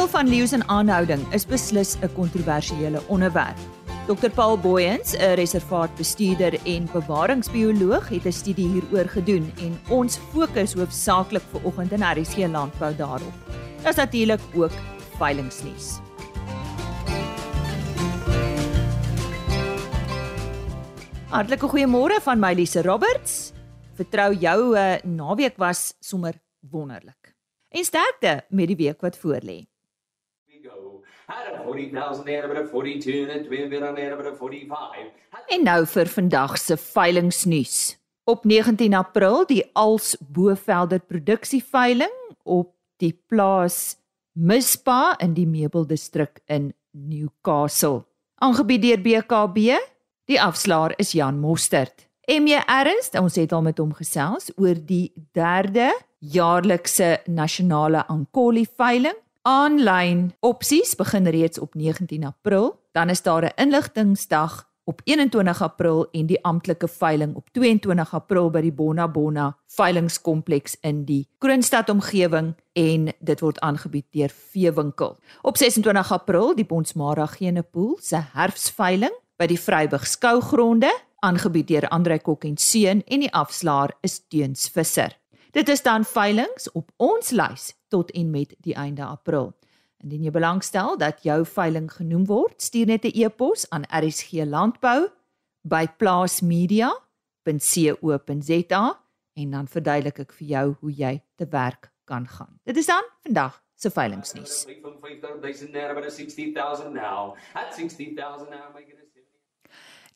teel van leeu's in aanhouding is beslis 'n kontroversiële onderwerp. Dr Paul Booyens, 'n reservaatbestuurder en bewaringsbioloog, het 'n studie hieroor gedoen en ons fokus hoofsaaklik vir oggend in RC landbou daarop. Daar's natuurlik ook veilingnuus. Hartlike goeiemôre van my Lise Roberts. Vertrou jou uh, naweek was sommer wonderlik. En sterkte met die week wat voorlê. En nou vir vandag se veilingnuus. Op 19 April die Als Bovelder produksieveiling op die plaas Mispa in die meebeldistrik in Newcastle. Aangebied deur BKB. Die afslaer is Jan Mostert. MJ Ernst, ons het al met hom gesels oor die 3de jaarlikse nasionale Ankoli veiling. Aanlyn opsies begin reeds op 19 April. Dan is daar 'n inligtingsdag op 21 April en die amptelike veiling op 22 April by die Bona Bona veilingskompleks in die Kroonstad omgewing en dit word aangebied deur Veewinkel. Op 26 April die Bonsmara Genepool se herfsveiling by die Vryburg skougronde aangebied deur Andre Kok en Seun en die afslaer is Teuns Visser. Dit is dan veilings op ons lys tot en met die einde April. Indien jy belangstel dat jou veiling genoem word, stuur net 'n e-pos aan rsglandbou@plaasmedia.co.za en dan verduidelik ek vir jou hoe jy te werk kan gaan. Dit is dan vandag se veilingsnuus.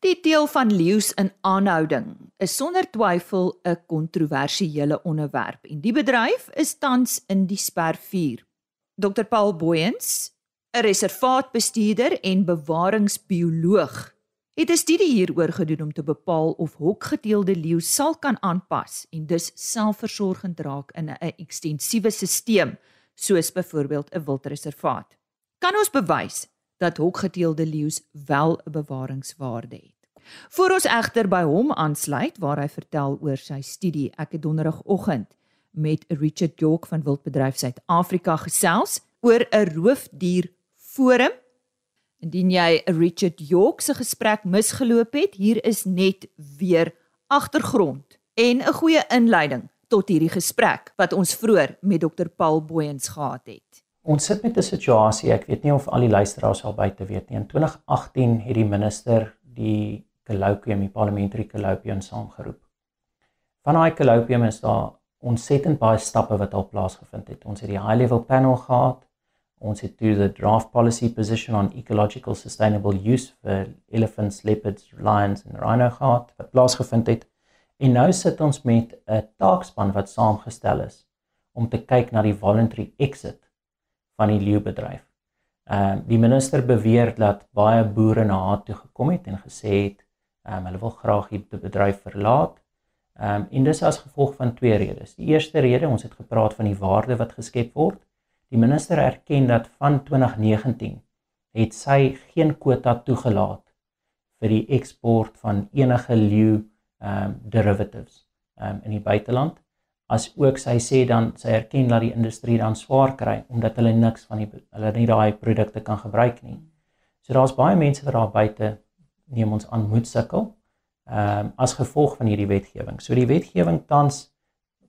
Die deel van leeu's in aanhouding is sonder twyfel 'n kontroversiële onderwerp en die bedryf is tans in die spervuur. Dr Paul Booyens, 'n reservaatbestuurder en bewaringsbioloog, het 'n studie hieroor gedoen om te bepaal of hokgedeelde leeu sal kan aanpas en dus selfversorgend raak in 'n ekstensiewe stelsel soos byvoorbeeld 'n wildreservaat. Kan ons bewys dat hokgedeelde leeu's wel 'n bewaringswaarde het? Voor ons egter by hom aansluit waar hy vertel oor sy studie, ek het donderdagoggend met Richard York van Wildbedryf Suid-Afrika gesels oor 'n roofdier forum. Indien jy Richard York se gesprek misgeloop het, hier is net weer agtergrond en 'n goeie inleiding tot hierdie gesprek wat ons vroeër met Dr Paul Booyens gehad het. Ons sit met 'n situasie, ek weet nie of al die luisteraars al buite weet nie. In 2018 het die minister die colloquium, die parliamentary colloquium saamgeroep. Van daai colloquium is daar ontsettend baie stappe wat al plaasgevind het. Ons het die high level panel gehad. Ons het toe the draft policy position on ecological sustainable use for elephants, leopards, lions and rhino gehad wat plaasgevind het. En nou sit ons met 'n taakspan wat saamgestel is om te kyk na die voluntary exit van die leeubedryf. Ehm uh, die minister beweer dat baie boere na haar toe gekom het en gesê het um, hulle wil graag die bedryf verlaat. Ehm um, en dis as gevolg van twee redes. Die eerste rede, ons het gepraat van die waarde wat geskep word. Die minister erken dat van 2019 het sy geen kwota toegelaat vir die eksport van enige leeu ehm um, derivatives ehm um, in die buiteland. As ook sy sê dan sy erken dat die industrie dan swaar kry omdat hulle niks van die hulle nie daai produkte kan gebruik nie. So daar's baie mense wat daar buite neem ons aan moet sukkel ehm um, as gevolg van hierdie wetgewing. So die wetgewing tans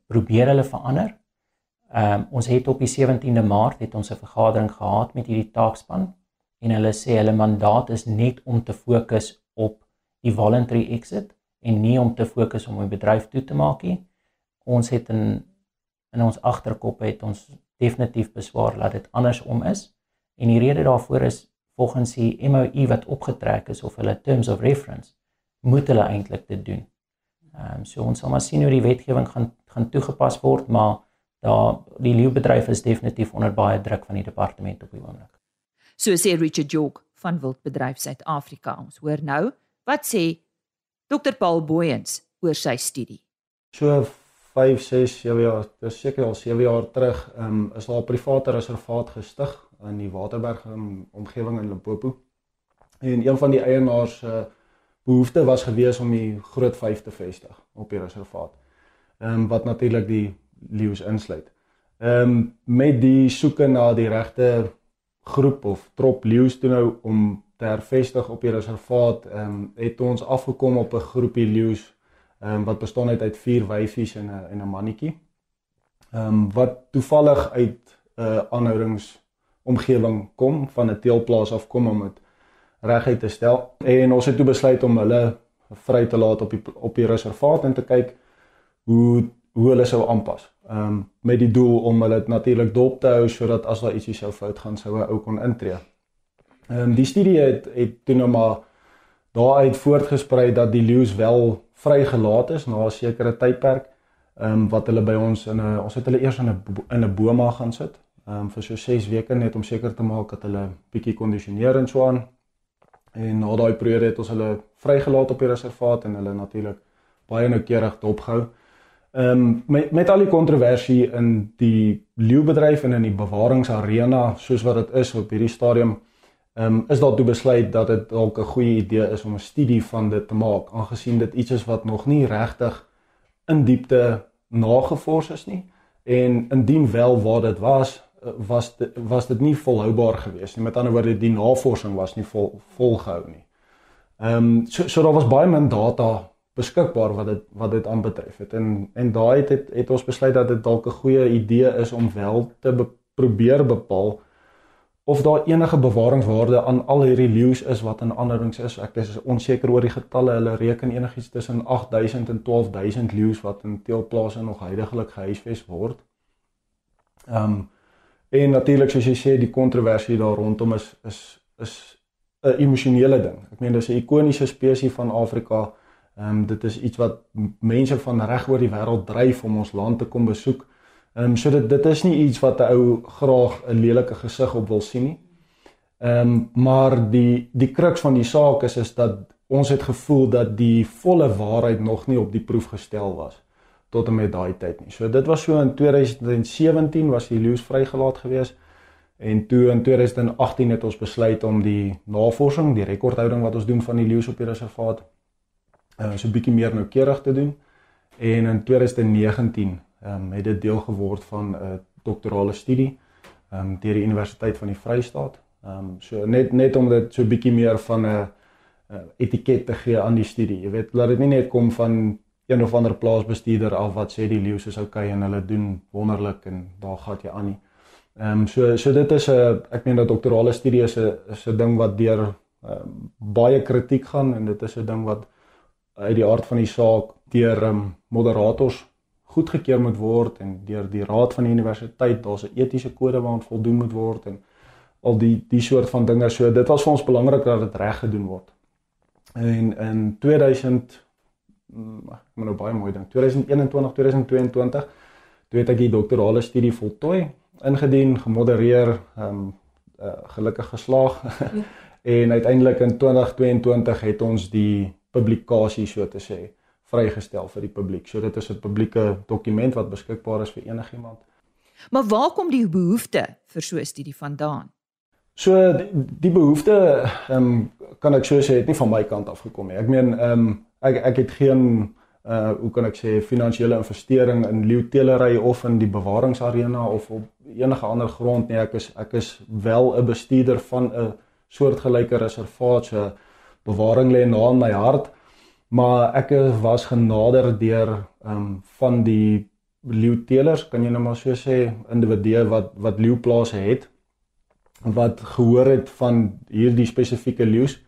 probeer hulle verander. Ehm um, ons het op die 17de Maart het ons 'n vergadering gehad met hierdie taakspan en hulle sê hulle mandaat is net om te fokus op die voluntary exit en nie om te fokus om 'n bedryf toe te maak nie. Ons het in in ons agterkop het ons definitief beswaar dat dit andersom is en die rede daarvoor is volgens die MOU wat opgetrek is of hulle terms of reference moet hulle eintlik dit doen. Ehm um, so ons sal maar sien hoe die wetgewing gaan gaan toegepas word, maar daar die leeubedryf is definitief onder baie druk van die departement op die oomblik. So sê Richard Jog van Wildbedryf Suid-Afrika. Ons hoor nou wat sê Dr Paul Booyens oor sy studie. So 5, 6, 7 jaar, dis seker al 7 jaar terug, ehm um, is daar 'n private reservaat gestig in die Waterberg um, omgewing in Limpopo. En een van die eienaars se uh, behoefte was gewees om die groot 5 te vestig op die reservaat. Ehm um, wat natuurlik die leeu's insluit. Ehm um, met die soeke na die regte groep of trop leeu's toe nou om te hervestig op die reservaat, ehm um, het ons afgekom op 'n groepie leeu's ehm um, wat bestaan uit uit vier wyfies en 'n en 'n mannetjie. Ehm um, wat toevallig uit 'n uh, aanhoudings omgewing kom van 'n teelplaas af kom om dit reguit te stel. En ons het toe besluit om hulle vry te laat op die op die reservaat en te kyk hoe hoe hulle sou aanpas. Ehm um, met die doel om hulle natuurlik dop te hou sodat as daar ietsie sou fout gaan sou 'n ou kon intree. Ehm um, die studie het het toe nou maar daaruit voortgesprei dat die leeu's wel vrygelaat is na 'n sekere tydperk. Ehm um, wat hulle by ons in 'n ons het hulle eers in 'n in 'n boma gaan sit. Ehm um, vir so 6 weke net om seker te maak dat hulle bietjie kondisioneer en so aan. En na daai periode het ons hulle vrygelaat op die reservaat en hulle natuurlik baie noukeurig dopgehou. Ehm um, met met al die kontroversie in die leeubedryf en in die bewaringsarena soos wat dit is op hierdie stadium Ehm um, is daar toe besluit dat dit dalk 'n goeie idee is om 'n studie van dit te maak aangesien dit iets is wat nog nie regtig in diepte nagevors is nie en indien wel waar dit was was dit was dit nie volhoubaar geweest nie met ander woorde die navorsing was nie vol volgehou nie. Ehm um, so so daar was baie min data beskikbaar wat dit wat dit aanbetref het en en daai het, het het ons besluit dat dit dalk 'n goeie idee is om wel te be, probeer bepaal of daar enige bewaringswaarde aan al hierdie leeu's is wat in anderings is. Ek is onseker oor die getalle. Hulle reken enigiets tussen 8000 en 12000 leeu's wat in teelplase nog heidaglik gehuisves word. Ehm um, en natuurlik soos jy sê die kontroversie daar rondom is is is 'n emosionele ding. Ek meen dis 'n ikoniese spesies van Afrika. Ehm um, dit is iets wat mense van reg oor die wêreld dryf om ons land te kom besoek. Ehm um, so dit dit is nie iets wat 'n ou graag 'n lelike gesig op wil sien nie. Ehm um, maar die die kruks van die saak is is dat ons het gevoel dat die volle waarheid nog nie op die proef gestel was tot en met daai tyd nie. So dit was so in 2017 was die leeu's vrygelaat gewees en toe in 2018 het ons besluit om die navorsing, die rekordhouding wat ons doen van die leeu's op die reservaat uh, so 'n bietjie meer noukeurig te doen. En in 2019 ehm um, het dit deel geword van 'n uh, doktorale studie ehm um, deur die Universiteit van die Vrystaat. Ehm um, so net net om dit so 'n bietjie meer van 'n uh, etiket te gee aan die studie. Jy weet, laat dit nie net kom van een of ander plaasbestuurder af wat sê die leeu is okay en hulle doen wonderlik en daar gaan jy aan nie. Ehm um, so so dit is 'n ek meen dat doktorale studie is 'n is 'n ding wat deur um, baie kritiek gaan en dit is 'n ding wat uit die aard van die saak deur um, moderators goedgekeur moet word en deur die raad van die universiteit daar's 'n etiese kode waaraan voldoen moet word en al die die soort van dinge so dit was vir ons belangrik dat dit reg gedoen word. En in 2000 ek moet nou baie mooi dink 2021 2022 toe het ek die doktorale studie voltooi ingedien gemodereer ehm um, uh, gelukkig geslaag en uiteindelik in 2022 het ons die publikasie so te sê vrygestel vir die publiek. So dit is 'n publieke dokument wat beskikbaar is vir enigiemand. Maar waar kom die behoefte vir so 'n studie vandaan? So die, die behoefte ehm um, kan ek so sê het nie van my kant af gekom nie. Ek meen ehm um, ek ek het geen uh hoe kan ek sê finansiële investering in leeutelery of in die bewaringsarena of op enige ander grond nie. Ek is ek is wel 'n bestuurder van 'n soortgelyke reservaat se bewaring lê na in my hart maar ek was genader deur um, van die leeutelers kan jy nou maar so sê individue wat wat leeuplase het wat gehoor het van hierdie spesifieke leeu's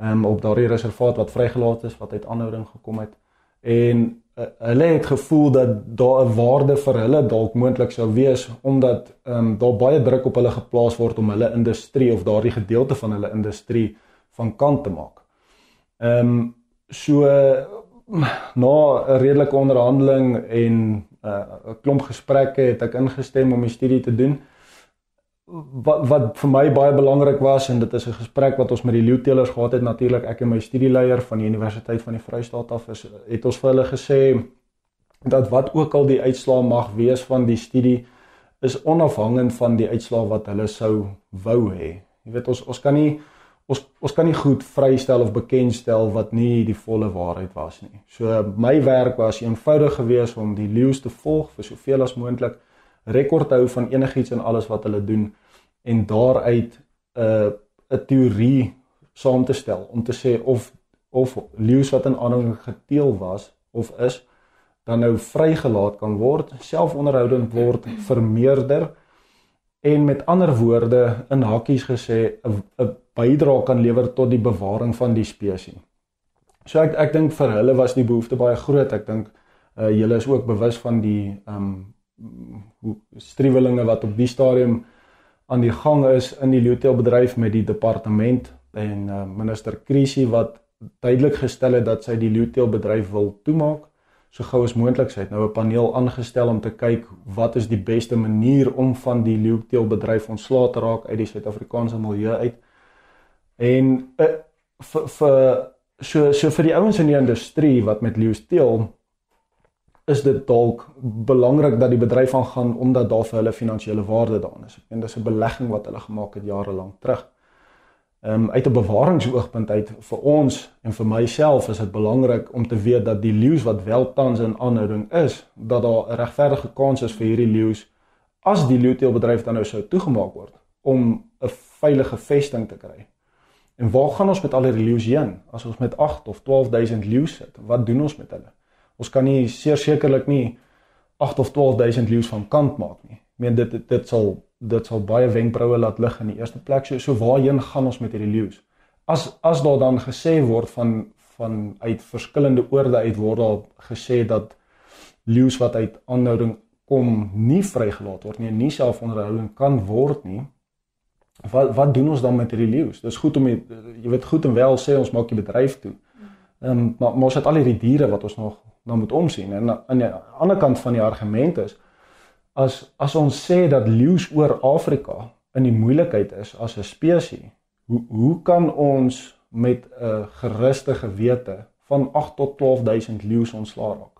um, op daardie reservaat wat vrygelaat is wat uit aanhouding gekom het en uh, hulle het gevoel dat daar 'n waarde vir hulle dalk moontlik sou wees omdat um, daar baie druk op hulle geplaas word om hulle industrie of daardie gedeelte van hulle industrie van kant te maak. Ehm um, So na 'n redelike onderhandeling en 'n uh, klomp gesprekke het ek ingestem om die studie te doen. Wat wat vir my baie belangrik was en dit is 'n gesprek wat ons met die leeutelers gehad het natuurlik ek en my studieleier van die Universiteit van die Vrystaat af is het ons vir hulle gesê dat wat ook al die uitslae mag wees van die studie is onafhangend van die uitslae wat hulle sou wou hê. Jy weet ons ons kan nie ons ons kan nie goed vrystel of bekendstel wat nie die volle waarheid was nie. So my werk was eenvoudig geweest om die leeu's te volg vir soveel as moontlik rekord hou van enigiets en alles wat hulle doen en daaruit 'n uh, 'n teorie saam te stel om te sê of of leeu's wat in aanhouding geteel was of is dan nou vrygelaat kan word, selfonderhoudend word, vermeerder en met ander woorde in hakkies gesê 'n 'n bydrae kan lewer tot die bewaring van die spesies. So ek ek dink vir hulle was die behoefte baie groot. Ek dink uh, julle is ook bewus van die ehm um, hoe striwelinge wat op die stadium aan die gang is in die leeuteelbedryf met die departement en uh, minister Krisi wat duidelik gestel het dat sy die leeuteelbedryf wil toemaak so gou as moontlik. Sy het nou 'n paneel aangestel om te kyk wat is die beste manier om van die leeuteelbedryf ontslae te raak uit die Suid-Afrikaanse milieu uit. En uh, vir vir so so vir die ouens in die industrie wat met leeu steel is dit dalk belangrik dat die bedryf aangaan omdat daar vir hulle finansiële waarde daarin is. En dis 'n belegging wat hulle gemaak het jare lank terug. Ehm um, uit 'n bewaringsoogpunt uit vir ons en vir myself is dit belangrik om te weet dat die leeu's wat wel tans in aanhouding is, dat daar 'n regverdige kans is vir hierdie leeu's as die leeuteelbedryf dan nou sou toegemaak word om 'n veilige vesting te kry. En waar gaan ons met al die leeu's heen as ons met 8 of 12000 leeu's sit? Wat doen ons met hulle? Ons kan nie sekerlik nie 8 of 12000 leeu's van kant maak nie. Ek meen dit dit sal dit sal baie wenkbroue laat lig in die eerste plek. So, so waarheen gaan ons met hierdie leeu's? As as daar dan gesê word van van uit verskillende oorde uit word daar gesê dat leeu's wat uit aanhouding kom nie vrygelaat word nie, nie selfonderhouding kan word nie. Wat wat doen ons dan met hierdie leeu's? Dis goed om jy weet goed en wel sê ons maak die bedryf toe. Ehm um, maar maar ons het al hierdie diere wat ons nog nou moet omsien en aan die ander kant van die argument is as as ons sê dat leeu's oor Afrika in die moeilikheid is as 'n spesies, hoe hoe kan ons met 'n geruste gewete van 8 tot 12000 leeu's ontslaa raak?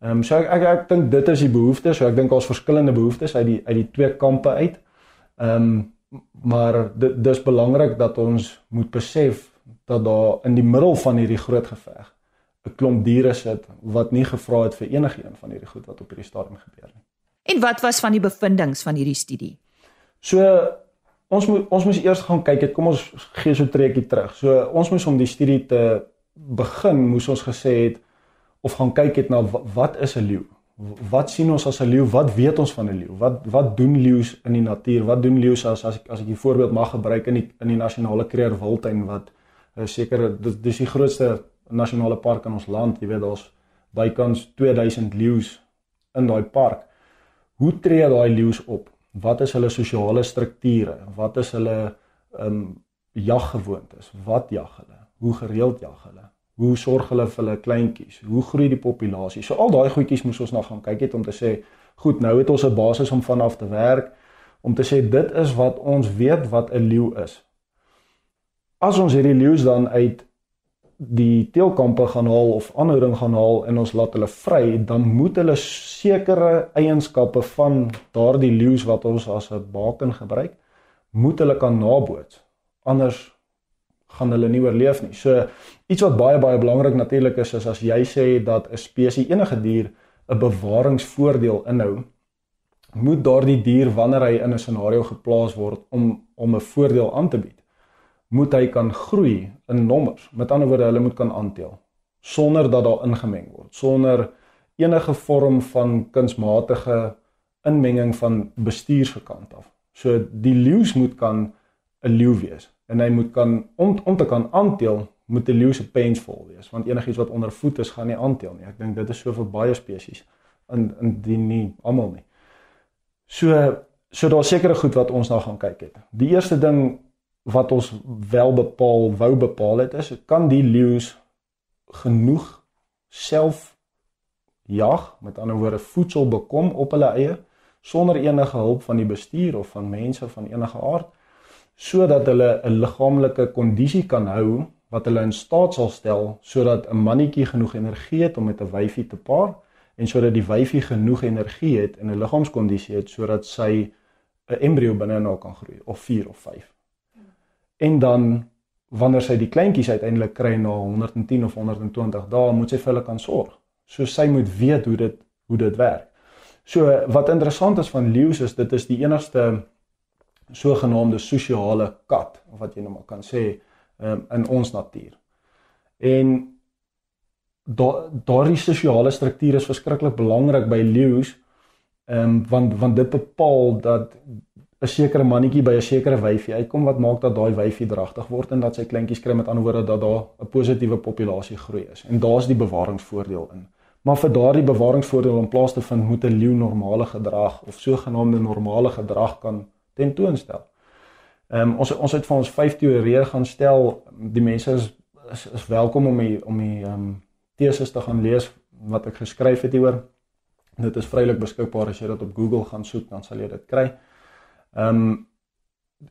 Ehm um, so ek ek, ek dink dit is die behoefte, so ek dink daar's verskillende behoeftes uit die uit die twee kampe uit. Ehm um, maar dit dis belangrik dat ons moet besef dat daar in die middel van hierdie groot geveg 'n klomp diere sit wat nie gevra het vir enigiemand van hierdie goed wat op hierdie stadium gebeur nie. En wat was van die bevindinge van hierdie studie? So ons moet ons moet eers gaan kyk, het, kom ons gee so 'n trekkie terug. So ons moes om die studie te begin, moes ons gesê het of gaan kyk het na wat is 'n leeu? Wat sien ons as 'n leeu? Wat weet ons van 'n leeu? Wat wat doen leeu's in die natuur? Wat doen leeu's as as ek as ek 'n voorbeeld mag gebruik in die in die nasionale kreer wildtuin wat uh, seker dis die grootste nasionale park in ons land, jy weet daar's bykans 2000 leeu's in daai park. Hoe tree daai leeu's op? Wat is hulle sosiale strukture? Wat is hulle ehm um, jaggewoontes? Wat jag hulle? Hoe gereeld jag hulle? Hoe sorg hulle vir hulle kleintjies? Hoe groei die populasie? So al daai goedjies moes ons nog gaan kyk het om te sê, goed, nou het ons 'n basis om vanaf te werk om te sê dit is wat ons weet wat 'n leeu is. As ons hierdie leeu's dan uit die teelkampe gaan haal of aanhouding gaan haal en ons laat hulle vry, dan moet hulle sekere eienskappe van daardie leeu's wat ons as 'n baken gebruik, moet hulle kan naboots. Anders gaan hulle nie oorleef nie. So iets wat baie baie belangrik natuurlik is is as jy sê dat 'n spesies enige dier 'n bewaringsvoordeel inhou, moet daardie dier wanneer hy in 'n scenario geplaas word om om 'n voordeel aan te bied moet hy kan groei in nommers. Met ander woorde, hulle moet kan aanteel sonder dat daar ingemeng word, sonder enige vorm van kunsmatige inmenging van bestuurskant af. So die leeu's moet kan 'n leeu wees en hy moet kan om om te kan aanteel moet 'n leeu se pens vol wees want enigiets wat onder voet is gaan nie aanteel nie. Ek dink dit is so vir baie spesies in in die nie almal nie. So so daar sekerre goed wat ons nou gaan kyk het. Die eerste ding wat ons wel bepaal wou bepaal het is kan die leeu's genoeg self jag met ander woorde voedsel bekom op hulle eie sonder enige hulp van die bestuur of van mense van enige aard sodat hulle 'n liggaamlike kondisie kan hou wat hulle in staat sal stel sodat 'n mannetjie genoeg energie het om met 'n wyfie te paar en sodat die wyfie genoeg energie het en 'n liggaamskondisie het sodat sy 'n embrio binne in haar kan groei of 4 of 5 en dan wanneer sy die kleintjies uiteindelik kry na 110 of 120 dae moet sy vir hulle kan sorg. So sy moet weet hoe dit hoe dit werk. So wat interessant is van leeu's is dit is die enigste sogenaamde sosiale kat of wat jy nou maar kan sê um, in ons natuur. En daardie sosiale struktuur is verskriklik belangrik by leeu's ehm um, want want dit bepaal dat 'n sekere mannetjie by 'n sekere wyfie uitkom wat maak dat daai wyfie dragtig word en dat sy kleintjies kry met ander woorde dat daar 'n positiewe populasie groei is. En daar's die bewaringsvoordeel in. Maar vir daardie bewaringsvoordeel in plaas te vind moet 'n leeu normale gedrag of sogenaamde normale gedrag kan tentoonstel. Ehm um, ons ons het vir ons vyf teorieë gaan stel. Die mense is is, is welkom om die, om die ehm um, teses te gaan lees wat ek geskryf het hieroor. Dit is vrylik beskikbaar as jy dit op Google gaan soek, dan sal jy dit kry. Ehm um,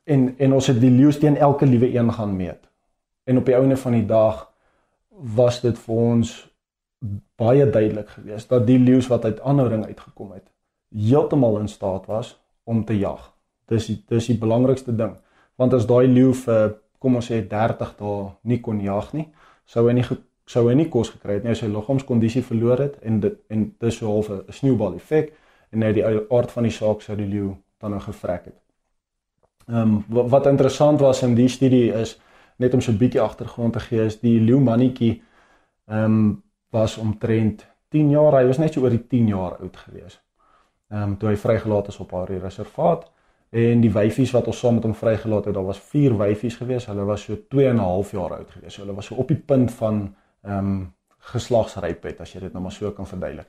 en en ons het die leeu's teen elke liewe een gaan meet. En op die ouene van die dag was dit vir ons baie duidelik geweest dat die leeu's wat uit aanhouding uitgekom het, heeltemal in staat was om te jag. Dis die, dis die belangrikste ding. Want as daai leeu vir kom ons sê 30 dae nie kon jag nie, sou hy nie sou hy nie kos gekry het nie, sy liggaamskondisie verloor het en dit en dis so half 'n sneeubal effek en net die aard van die saak sou die leeu dan nou gevrek het. Ehm um, wat, wat interessant was in die studie is net om so 'n bietjie agtergrond te gee is die leeu mannetjie ehm um, was omtrent 10 jaar, hy was net so oor die 10 jaar oud gewees. Ehm um, toe hy vrygelaat is op haar reservaat en die wyfies wat ons saam met hom vrygelaat het, daar was 4 wyfies gewees. Hulle was so 2 en 'n half jaar oud gewees. So hulle was so op die punt van ehm um, geslagsrypheid as jy dit nou maar so kan verduidelik.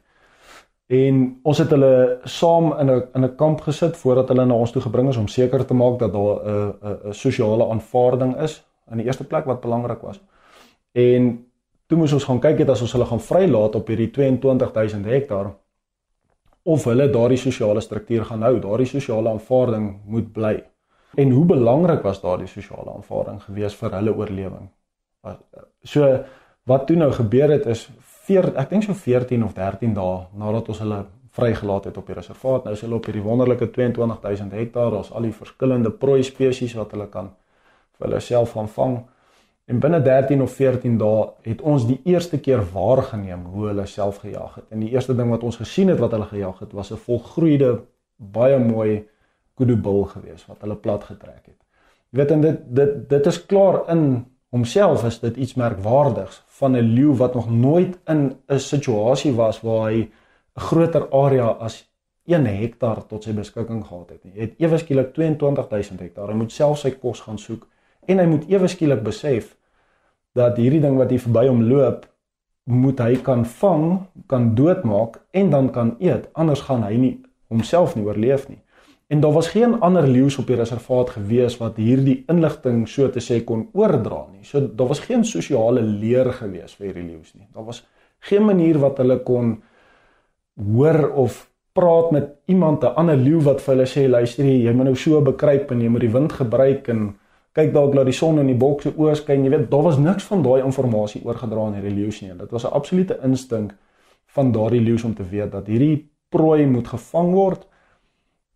En ons het hulle saam in 'n in 'n kamp gesit voordat hulle na ons toe gebring is om seker te maak dat daar 'n 'n 'n sosiale aanvaarding is in die eerste plek wat belangrik was. En toe moes ons gaan kyk het as ons hulle gaan vrylaat op hierdie 22000 hektaar of hulle daardie sosiale struktuur gaan hou, daardie sosiale aanvaarding moet bly. En hoe belangrik was daardie sosiale aanvaarding gewees vir hulle oorlewing? So wat toe nou gebeur het is 4 ek dink so 14 of 13 dae nadat ons hulle vrygelaat het op die reservaat. Nou is hulle op hierdie wonderlike 22000 hektaar. Daar's al die verskillende prooi spesies wat hulle kan vir hulle self gaan vang. En binne 13 of 14 dae het ons die eerste keer waargeneem hoe hulle self gejag het. En die eerste ding wat ons gesien het wat hulle gejag het, was 'n volgroeide baie mooi kudubil geweest wat hulle plat getrek het. Jy weet en dit dit dit is klaar in homself is dit iets merkwaardigs van 'n leeu wat nog nooit in 'n situasie was waar hy 'n groter area as 1 hektaar tot sy beskikking gehad het nie. Hy het ewe skielik 22000 hektaar. Hy moet self sy kos gaan soek en hy moet ewe skielik besef dat hierdie ding wat hier verby hom loop moet hy kan vang, kan doodmaak en dan kan eet. Anders gaan hy nie homself nie oorleef nie. En daar was geen ander leeu's op die reservaat gewees wat hierdie inligting so te sê kon oordra nie. So daar was geen sosiale leer gewees vir hierdie leeu's nie. Daar was geen manier wat hulle kon hoor of praat met iemand 'n ander leeu wat vir hulle sê luister jy moet nou so bekruip en jy moet die wind gebruik en kyk dalk laat die son in die bok se oë skyn jy weet daar was niks van daai inligting oorgedra aan hierdie leeu's nie dit was 'n absolute instink van daardie leeu's om te weet dat hierdie prooi moet gevang word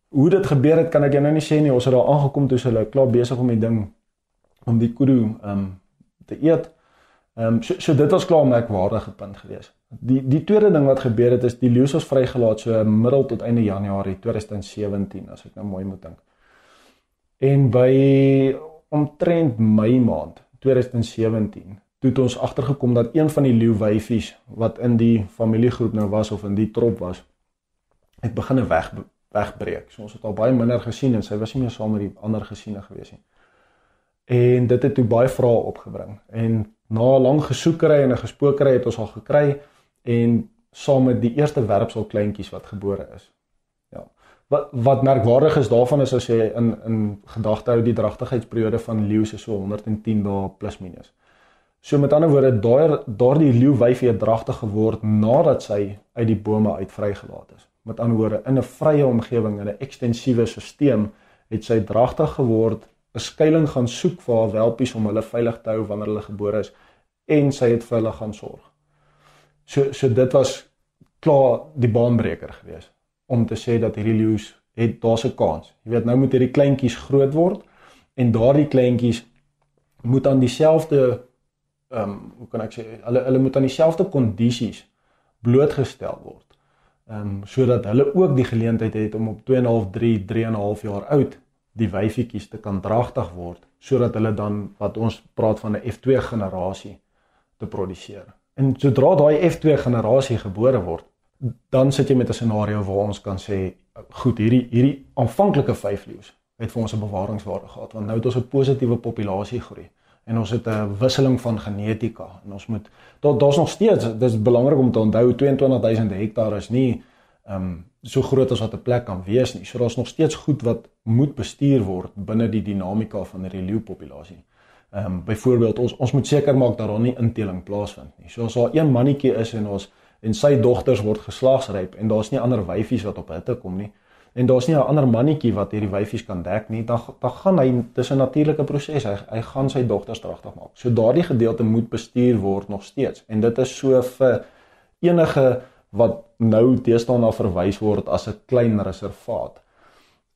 hoe dit gebeur het kan ek jou nou nie sê nie. Ons het daar aangekom toe hulle klaar besig om die ding om die kudu ehm um, te eet. Ehm um, so, so dit was klaar 'n merkwaardige punt gewees. Die die tweede ding wat gebeur het is die leeu was vrygelaat so middel tot einde Januarie 2017 as ek nou mooi moet dink. En by omtrent Mei maand 2017 toe het ons agtergekom dat een van die leeu wyfies wat in die familiegroep nou was of in die trop was het begine weg wegbreek. So ons het al baie minder gesien en sy was nie meer saam met die ander gesiene gewees nie. En dit het toe baie vrae opgebring. En na lang gesoekery en 'n gespookery het ons al gekry en saam met die eerste werpsel kleintjies wat gebore is. Ja. Wat wat merkwaardig is daarvan is as jy in in gedagte hou die dragtigheidsperiode van leeu se so 110 dae plus minus. So met ander woorde daai daardie leeu wyfie het dragtig geword nadat sy uit die bome uit vrygelaat is met ander woorde in 'n vrye omgewing in 'n ekstensiewe stelsel het sy dragtig geword 'n skuilings gaan soek vir haar welpies om hulle veilig te hou wanneer hulle gebore is en sy het vir hulle gaan sorg. So so dit was klaar die baanbreker gewees om te sê dat hierdie leeu's het daar's 'n kans. Jy weet nou moet hierdie kleintjies groot word en daardie kleintjies moet aan dieselfde ehm um, hoe kan ek sê hulle hulle moet aan dieselfde kondisies blootgestel word ehm um, sodat hulle ook die geleentheid het om op 2.5 3 3.5 jaar oud die wyfietjies te kan dragtig word sodat hulle dan wat ons praat van 'n F2 generasie te produseer. En sodra daai F2 generasie gebore word, dan sit jy met 'n scenario waar ons kan sê goed, hierdie hierdie aanvanklike 5 leeu's het vir ons 'n bewaringswaarde gehad want nou het ons 'n positiewe populasie groei en ons het 'n wisseling van genetika en ons moet daar daar's nog steeds dis belangrik om te onthou 22000 hektaar is nie ehm um, so groot as wat 'n plek kan wees nie. So daar's nog steeds goed wat moet bestuur word binne die dinamika van die leeupopulasie. Ehm um, byvoorbeeld ons ons moet seker maak dat daar nie inteling plaasvind nie. So as daar een mannetjie is en ons en sy dogters word geslagsryp en daar's nie ander wyfies wat op hitte kom nie en daar's nie 'n ander mannetjie wat hierdie wyfies kan dek nie, dan dan gaan hy dis 'n natuurlike proses. Hy hy gaan sy dogters dragtig maak. So daardie gedeelte moet bestuur word nog steeds. En dit is so vir enige wat nou deesdae na verwys word as 'n klein reservaat.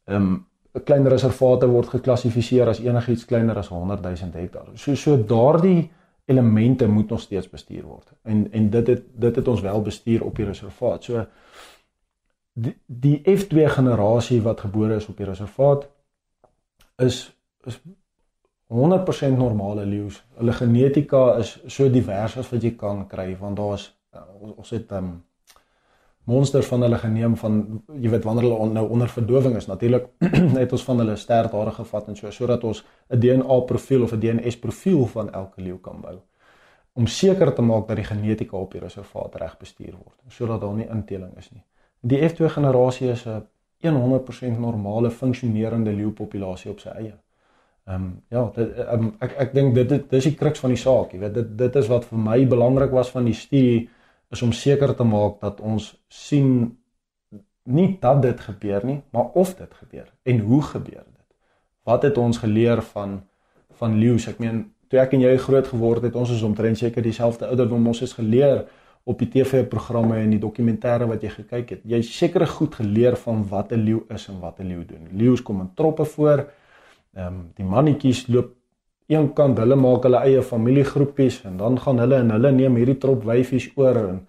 Ehm um, 'n klein reservaat word geklassifiseer as enigiets kleiner as 100 000 hektaar. So so daardie elemente moet nog steeds bestuur word. En en dit het dit het ons wel bestuur op die reservaat. So die, die F2 generasie wat gebore is op die reservaat is is 100% normale leeu's. Hulle genetika is so divers as wat jy kan kry want daar's uh, ons het um, monsters van hulle geneem van jy weet wanneer hulle on, nou onder verdowing is natuurlik het ons van hulle sterthare gevat en so sodat ons 'n DNA profiel of 'n DNS profiel van elke leeu kan bou om seker te maak dat die genetika op die reservaat reg bestuur word sodat daar nie inteling is nie. Die F2 generasie is 'n 100% normale funksionerende leeupopulasie op sy eie. Ehm um, ja, dit, um, ek ek dink dit dit is die kruks van die saak, jy weet dit dit is wat vir my belangrik was van die studie is om seker te maak dat ons sien nie dat dit gebeur nie, maar of dit gebeur en hoe gebeur dit. Wat het ons geleer van van leeu's? Ek meen, toe ek en jy groot geword het, ons is omtrent seker dieselfde ouderdom, ons het geleer op die TV-programme en die dokumentêre wat jy gekyk het. Jy seker goed geleer van wat 'n leeu is en wat 'n leeu doen. Leeu's kom in troppe voor. Ehm um, die mannetjies loop een kant, hulle maak hulle eie familiegroepies en dan gaan hulle en hulle neem hierdie trop wyfies oor en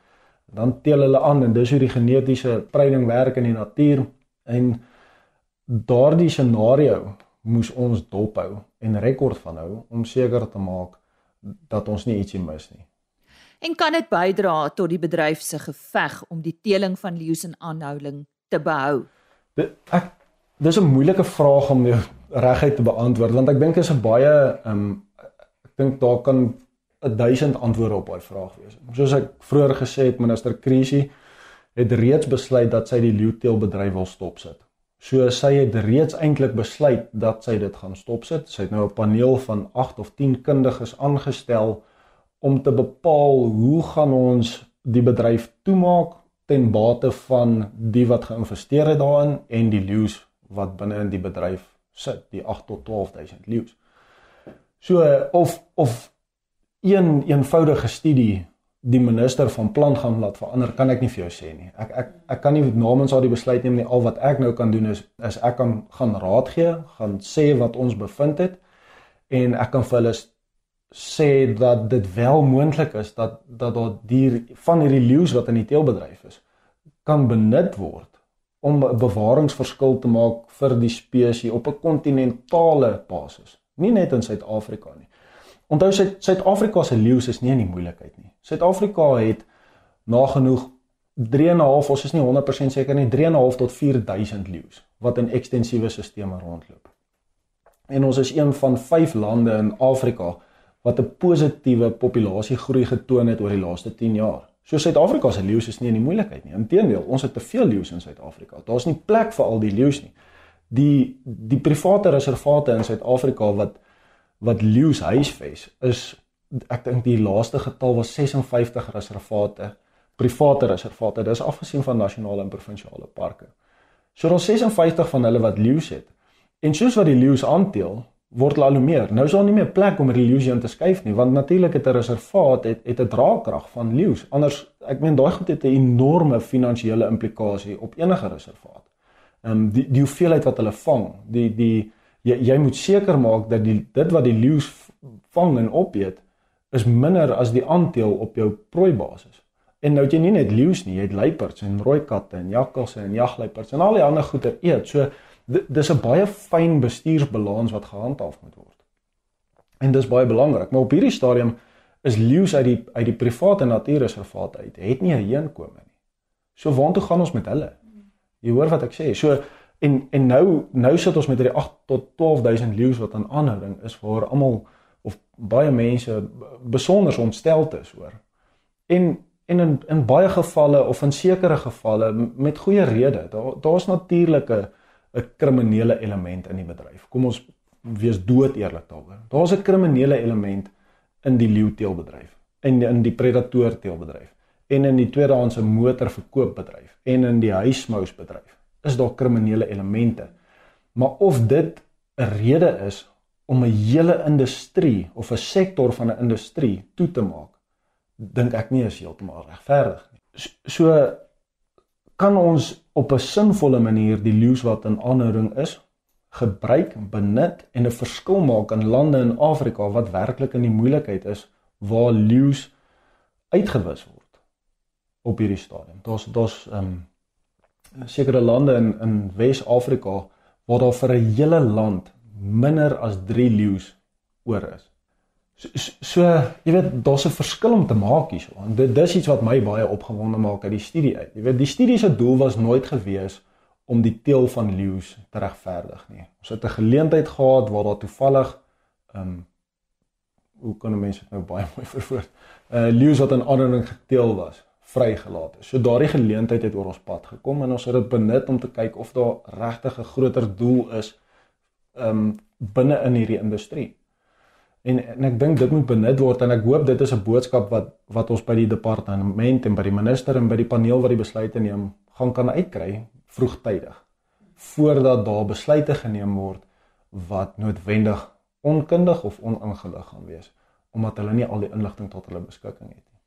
dan teel hulle aan en dis hoe die genetiese spreiding werk in die natuur en daardie scenario moes ons dophou en rekord van hou om seker te maak dat ons nie ietsie mis nie en kan dit bydra tot die bedryf se geveg om die teeling van leeu's in aanhouding te behou? Dit ek dis 'n moeilike vraag om reguit te beantwoord want ek dink is 'n baie um, ek dink daar kan 'n duisend antwoorde op daai vraag wees. Soos ek vroeër gesê het, minister Krisi het reeds besluit dat sy die leeuteelbedryf wil stopsit. So sy het reeds eintlik besluit dat sy dit gaan stopsit. Sy het nou 'n paneel van 8 of 10 kundiges aangestel om te bepaal hoe gaan ons die bedryf toemaak ten bate van die wat geïnvesteer het daarin en die leeu's wat binne in die bedryf sit, die 8 tot 12000 leeu's. So of of een eenvoudige studie die minister van plan gaan laat verander, kan ek nie vir jou sê nie. Ek ek ek kan nie namens haar die besluit neem nie. Al wat ek nou kan doen is is ek kan gaan raad gee, gaan sê wat ons bevind het en ek kan vir hulle sê dat dit wel moontlik is dat dat daar dier van hierdie leeu's wat in die teelbedryf is kan benut word om 'n bewaringsverskil te maak vir die spesies op 'n kontinentale basis, nie net in Suid-Afrika nie. Onthou Suid-Afrika se leeu's is nie in die moeilikheid nie. Suid-Afrika het nagenoeg 3.5, ons is nie 100% seker nie, 3.5 tot 4000 leeu's wat in ekstensiewe stelsels rondloop. En ons is een van 5 lande in Afrika wat 'n positiewe populasiegroei getoon het oor die laaste 10 jaar. So Suid-Afrika se leeu's is nie in die moeilikheid nie. Inteendeel, ons het te veel leeu's in Suid-Afrika. Daar's nie plek vir al die leeu's nie. Die die private reservate in Suid-Afrika wat wat leeu's huisves is ek dink die laaste getal was 56 reservate, private reservate. Dis afgesien van nasionale en provinsiale parke. So daar's 56 van hulle wat leeu's het. En soos wat die leeu's aanteel, word al hoe meer. Nou is daar nie meer plek om illusion te skuif nie, want natuurlik het 'n reservaat het het 'n draagkrag van leeu's. Anders ek meen daai goed het 'n enorme finansiële implikasie op enige reservaat. Ehm um, die die hoeveelheid wat hulle vang, die die jy, jy moet seker maak dat die dit wat die leeu's vang en opeet is minder as die aandeel op jou prooi basis. En nou het jy nie net leeu's nie, jy het luiperds en rooi katte en jakkalse en jagluiperds en al die ander goeie eet. So dis 'n baie fyn bestuursbalans wat gehandhaaf moet word. En dis baie belangrik, maar op hierdie stadium is leeu's uit die uit die private natuurreservaat uit het nie 'n heenkome nie. So waartoe gaan ons met hulle? Jy hoor wat ek sê. So en en nou nou sit ons met hierdie 8 tot 12000 leeu's wat aan aanhouding is waar almal of baie mense besonder ontstel is oor. En en in in baie gevalle of in sekere gevalle met goeie rede. Daar daar's natuurlik 'n kriminele element in die bedryf. Kom ons wees dood eerlik daaroor. Daar's 'n kriminele element in die leeuteelbedryf en in die predator teelbedryf en in die tweedehandse motorverkoopbedryf en in die huismousbedryf. Is daar kriminele elemente? Maar of dit 'n rede is om 'n hele industrie of 'n sektor van 'n industrie toe te maak, dink ek nie is heeltemal regverdig nie. So kan ons op 'n sinvolle manier die leeu's wat in aanhouding is gebruik, benut en 'n verskil maak in lande in Afrika wat werklik in die moeilikheid is waar leeu's uitgewis word op hierdie stadium. Daar's daar's ehm um, sekere lande in in Wes-Afrika waar daar vir 'n hele land minder as 3 leeu's oor is. So, so jy weet daar's 'n verskil om te maak hierso. En dit dis iets wat my baie opgewonde maak uit die studie uit. Jy weet die studie se doel was nooit gewees om die teel van leeu's te regverdig nie. Ons het 'n geleentheid gehad waar daar toevallig ehm um, hoe kan mense dit nou baie mooi verwoord? Uh leeu's wat in aanhouding geteel was, vrygelaat is. So daardie geleentheid het oor ons pad gekom en ons het dit benut om te kyk of daar regtig 'n groter doel is ehm um, binne in hierdie industrie. En en ek dink dit moet benut word en ek hoop dit is 'n boodskap wat wat ons by die departement en by die minister en by die paneel wat die besluite neem gaan kan uitkry vroegtydig voordat daar besluite geneem word wat noodwendig onkundig of oningelig gaan wees omdat hulle nie al die inligting tot hulle beskikking het nie.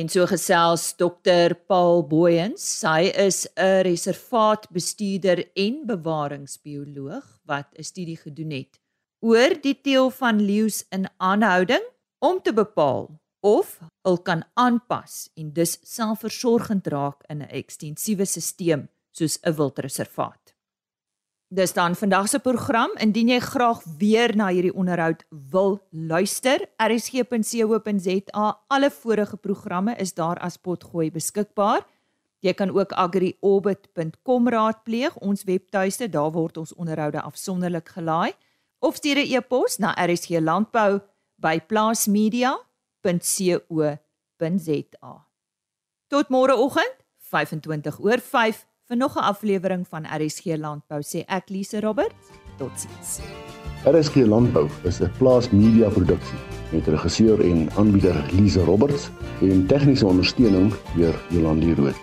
En so gesels Dr Paul Booyens, hy is 'n reservaatbestuurder en bewaringsbioloog wat 'n studie gedoen het oor die teel van leeu's in aanhouding om te bepaal of hulle kan aanpas en dus selfversorgend raak in 'n ekstensiewe stelsel soos 'n wildreservaat. Dis dan vandag se program. Indien jy graag weer na hierdie onderhoud wil luister, rsg.co.za. Alle vorige programme is daar as potgooi beskikbaar. Jy kan ook agriorbit.com raadpleeg, ons webtuiste, daar word ons onderhoude afsonderlik gelaai of stuur 'n e-pos na rsglandbou@plaasmedia.co.za. Tot môreoggend, 25 oor 5 vir nog 'n aflewering van RSG Landbou sê ek Lise Roberts. Totsiens. RSG Landbou is 'n plaasmedia produksie met regisseur en aanbieder Lise Roberts en tegniese ondersteuning deur Jolande Rooi.